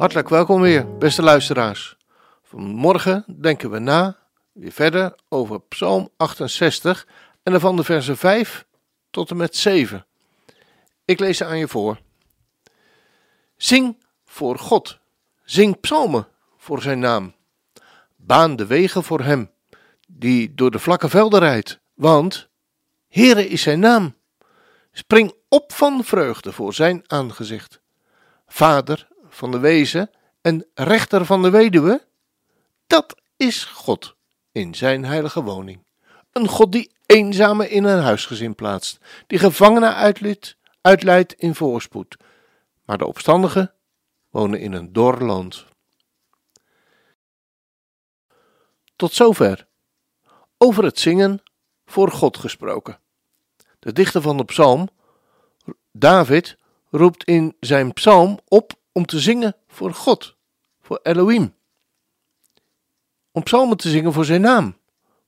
Hartelijk welkom weer, beste luisteraars. Vanmorgen denken we na, weer verder, over Psalm 68 en daarvan de versen 5 tot en met 7. Ik lees ze aan je voor. Zing voor God, zing psalmen voor zijn naam. Baan de wegen voor hem, die door de vlakke velden rijdt, want Heere is zijn naam. Spring op van vreugde voor zijn aangezicht. Vader van de wezen en rechter van de weduwe, dat is God in zijn heilige woning. Een God die eenzame in een huisgezin plaatst, die gevangenen uitleidt, uitleidt in voorspoed, maar de opstandigen wonen in een dor land. Tot zover. Over het zingen voor God gesproken. De dichter van de psalm, David, roept in zijn psalm op om te zingen voor God, voor Elohim. Om psalmen te zingen voor zijn naam,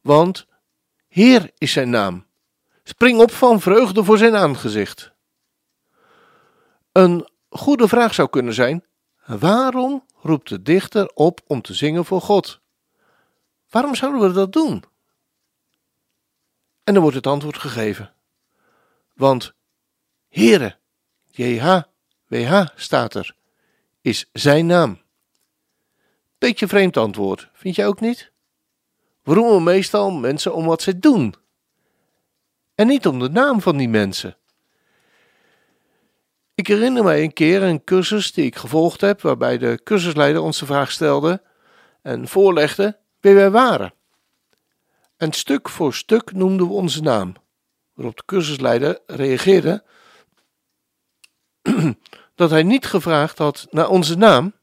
want Heer is zijn naam. Spring op van vreugde voor zijn aangezicht. Een goede vraag zou kunnen zijn: waarom roept de dichter op om te zingen voor God? Waarom zouden we dat doen? En dan wordt het antwoord gegeven. Want Heere, JHWH staat er, is zijn naam. Beetje vreemd antwoord, vind je ook niet? We roemen meestal mensen om wat ze doen. En niet om de naam van die mensen. Ik herinner mij een keer een cursus die ik gevolgd heb, waarbij de cursusleider ons de vraag stelde en voorlegde wie wij waren. En stuk voor stuk noemden we onze naam, waarop de cursusleider reageerde dat hij niet gevraagd had naar onze naam,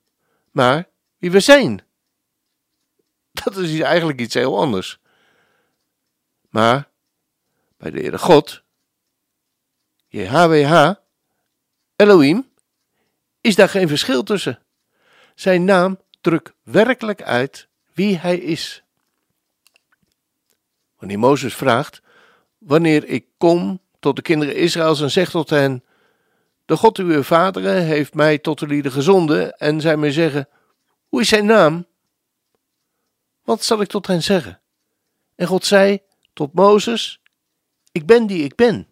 maar wie we zijn. Dat is eigenlijk iets heel anders. Maar bij de Heere God, JHWH, Elohim, is daar geen verschil tussen. Zijn naam drukt werkelijk uit wie hij is. Wanneer Mozes vraagt: Wanneer ik kom tot de kinderen Israëls en zeg tot hen: De God uw vaderen heeft mij tot de lieden gezonden, en zij mij zeggen: Hoe is zijn naam? Wat zal ik tot hen zeggen? En God zei tot Mozes: Ik ben die ik ben.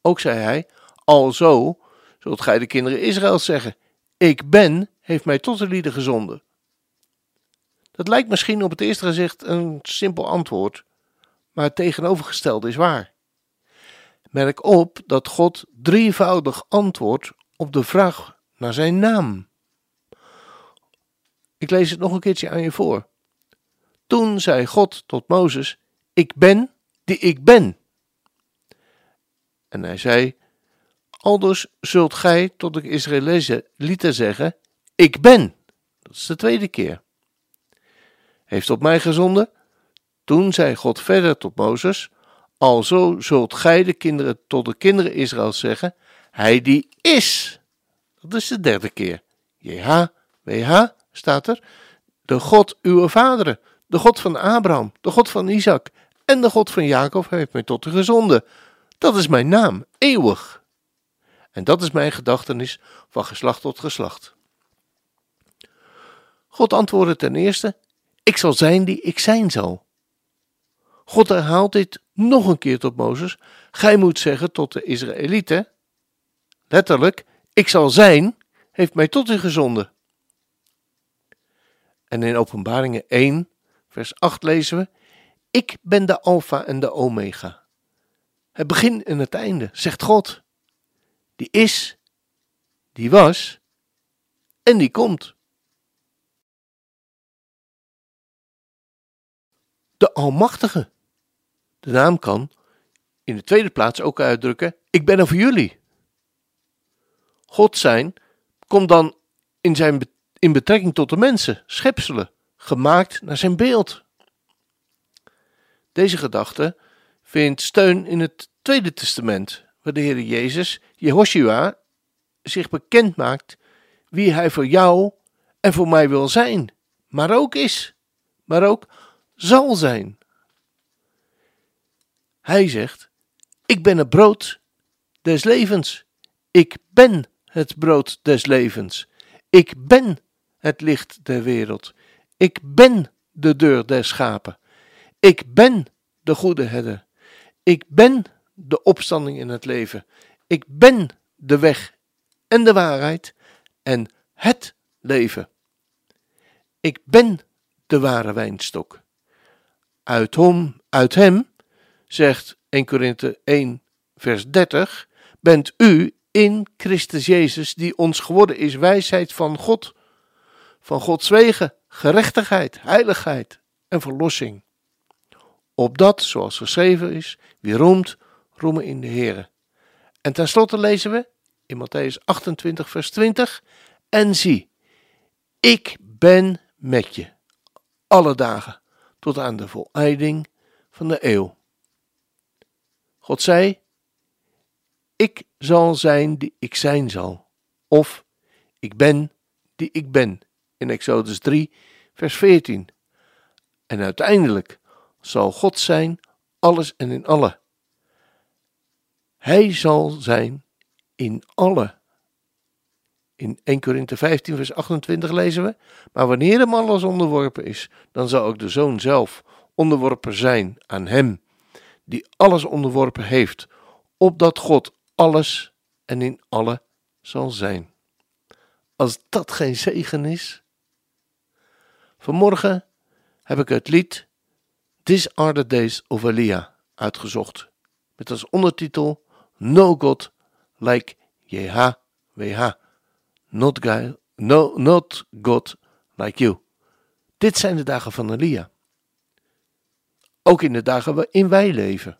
Ook zei hij: Alzo zult gij de kinderen Israëls zeggen: Ik ben heeft mij tot de lieden gezonden. Dat lijkt misschien op het eerste gezicht een simpel antwoord, maar het tegenovergestelde is waar. Merk op dat God drievoudig antwoordt op de vraag naar zijn naam. Ik lees het nog een keertje aan je voor. Toen zei God tot Mozes: Ik ben die ik ben. En hij zei: Aldus zult gij tot de Israëlieten zeggen: Ik ben. Dat is de tweede keer heeft op mij gezonden? Toen zei God verder tot Mozes: Alzo zult gij de kinderen tot de kinderen Israël zeggen: Hij die is. Dat is de derde keer. JHWH staat er. De God uw vaderen, de God van Abraham, de God van Isaac en de God van Jacob heeft mij tot u gezonden. Dat is mijn naam, eeuwig. En dat is mijn gedachtenis van geslacht tot geslacht. God antwoordde ten eerste: ik zal zijn die ik zijn zal. God herhaalt dit nog een keer tot Mozes. Gij moet zeggen tot de Israëlieten, letterlijk, ik zal zijn, heeft mij tot u gezonden. En in Openbaringen 1, vers 8 lezen we, ik ben de Alpha en de Omega. Het begin en het einde, zegt God. Die is, die was en die komt. de Almachtige. De naam kan in de tweede plaats ook uitdrukken: Ik ben er voor jullie. God zijn komt dan in, zijn, in betrekking tot de mensen, schepselen, gemaakt naar zijn beeld. Deze gedachte vindt steun in het Tweede Testament, waar de Heer Jezus, Jehoshua, zich bekend maakt wie hij voor jou en voor mij wil zijn, maar ook is, maar ook zal zijn. Hij zegt: Ik ben het brood des levens. Ik ben het brood des levens. Ik ben het licht der wereld. Ik ben de deur der schapen. Ik ben de goede herder. Ik ben de opstanding in het leven. Ik ben de weg en de waarheid en het leven. Ik ben de ware wijnstok. Uit hem, uit hem, zegt 1 Korinthe 1 vers 30, bent u in Christus Jezus, die ons geworden is wijsheid van God, van Gods wegen, gerechtigheid, heiligheid en verlossing. Opdat, zoals geschreven is, wie roemt, roemen in de Here. En tenslotte lezen we in Matthäus 28, vers 20: En zie, ik ben met je alle dagen tot aan de voleinding van de eeuw. God zei: Ik zal zijn die ik zijn zal, of ik ben die ik ben, in Exodus 3, vers 14. En uiteindelijk zal God zijn alles en in alle. Hij zal zijn in alle. In 1 Korinthe 15, vers 28 lezen we: Maar wanneer hem alles onderworpen is, dan zal ook de zoon zelf onderworpen zijn aan hem, die alles onderworpen heeft, opdat God alles en in alle zal zijn. Als dat geen zegen is. Vanmorgen heb ik het lied These are the days of Elia uitgezocht, met als ondertitel No God like JHWH. Not, guy, no, not God like you. Dit zijn de dagen van Elia. Ook in de dagen waarin wij leven.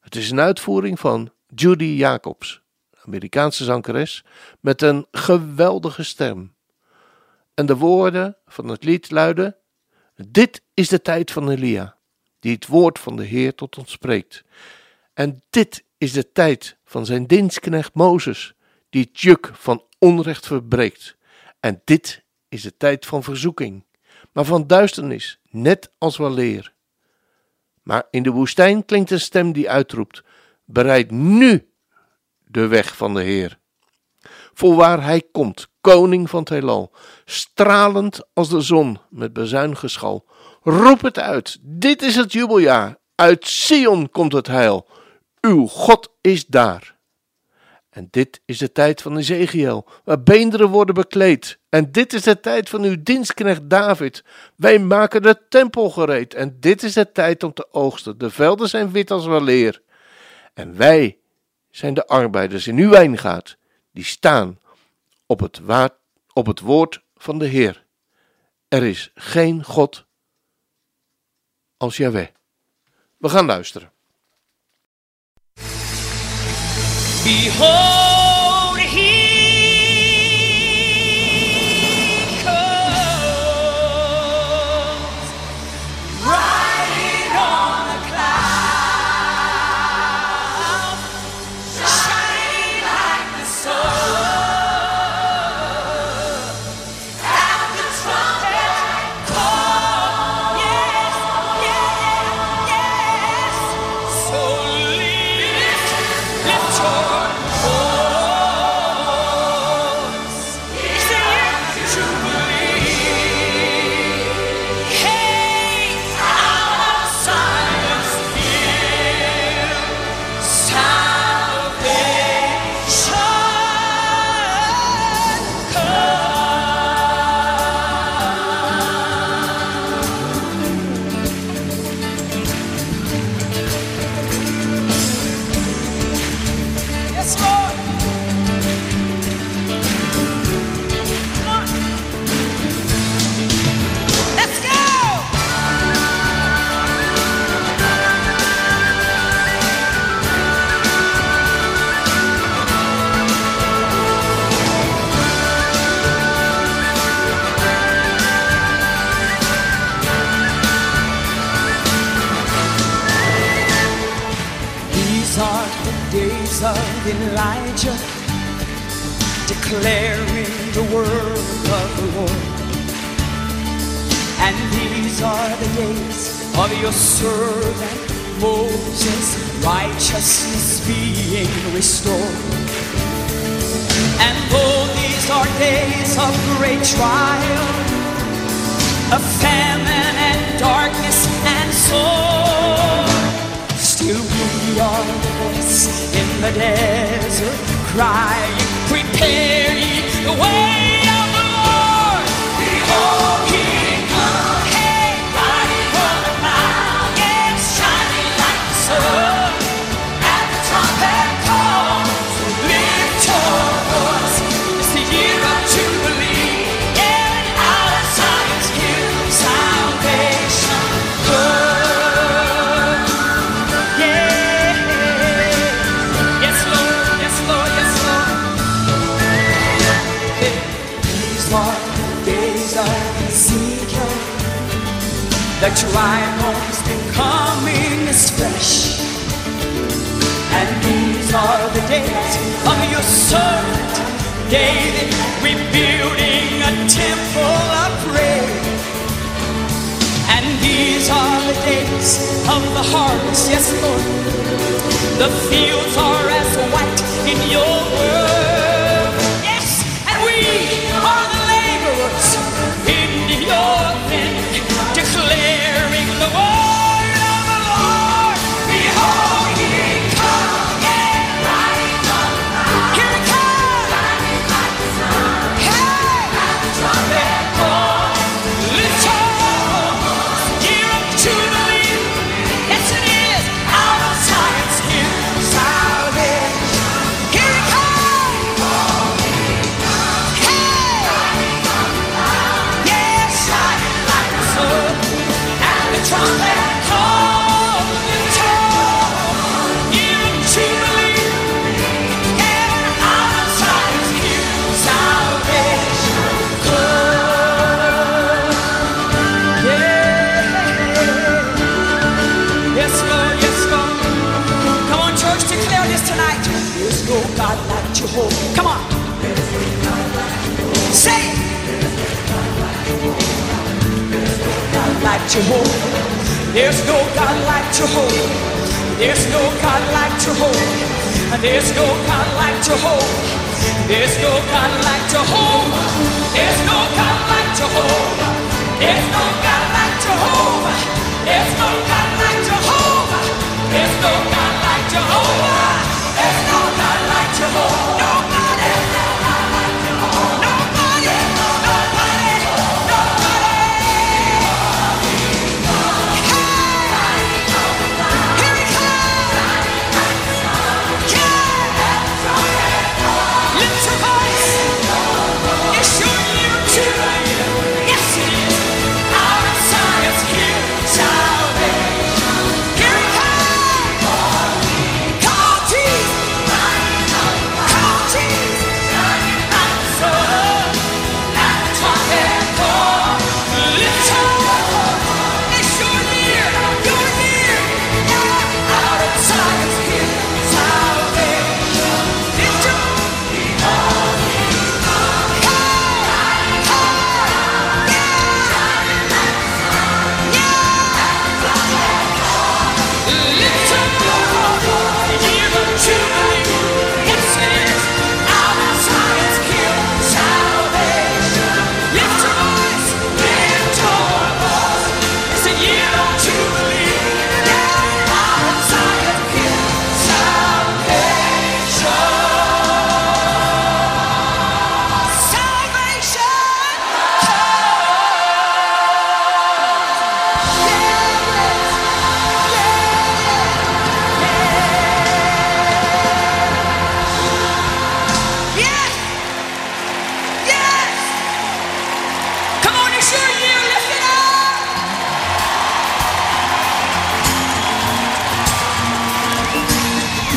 Het is een uitvoering van Judy Jacobs, Amerikaanse zangeres, met een geweldige stem. En de woorden van het lied luiden: Dit is de tijd van Elia, die het woord van de Heer tot ons spreekt. En dit is de tijd van zijn dienstknecht Mozes, die het juk van onrecht verbreekt. En dit is de tijd van verzoeking, maar van duisternis, net als wel leer. Maar in de woestijn klinkt een stem die uitroept: Bereid nu de weg van de Heer. Voorwaar hij komt, koning van het heelal, stralend als de zon met bezuingeschal. Roep het uit, dit is het jubeljaar, uit Sion komt het heil. Uw God is daar. En dit is de tijd van Ezekiel, waar beenderen worden bekleed. En dit is de tijd van uw dienstknecht David. Wij maken de tempel gereed. En dit is de tijd om te oogsten. De velden zijn wit als weleer. En wij zijn de arbeiders in uw wijngaard, die staan op het, op het woord van de Heer. Er is geen God als Yahweh. We gaan luisteren. Behold. Elijah, declaring the word of the Lord. And these are the days of your servant Moses, righteousness being restored. And though these are days of great trial, of famine and darkness and sorrow, you your voice in the desert cry. Prepare ye the way. Dry bones becoming fresh. And these are the days of your servant David rebuilding a temple of prayer. And these are the days of the harvest, yes, Lord. The fields are as white in your word. No God like Jehovah. Come on. Say it. God like Jehovah. There's no God like Jehovah. There's no God like Jehovah. There's no God like Jehovah. There's no God like Jehovah. There's no God like Jehovah. There's no God like Jehovah. There's no God like Jehovah. There's no God like Jehovah. There's no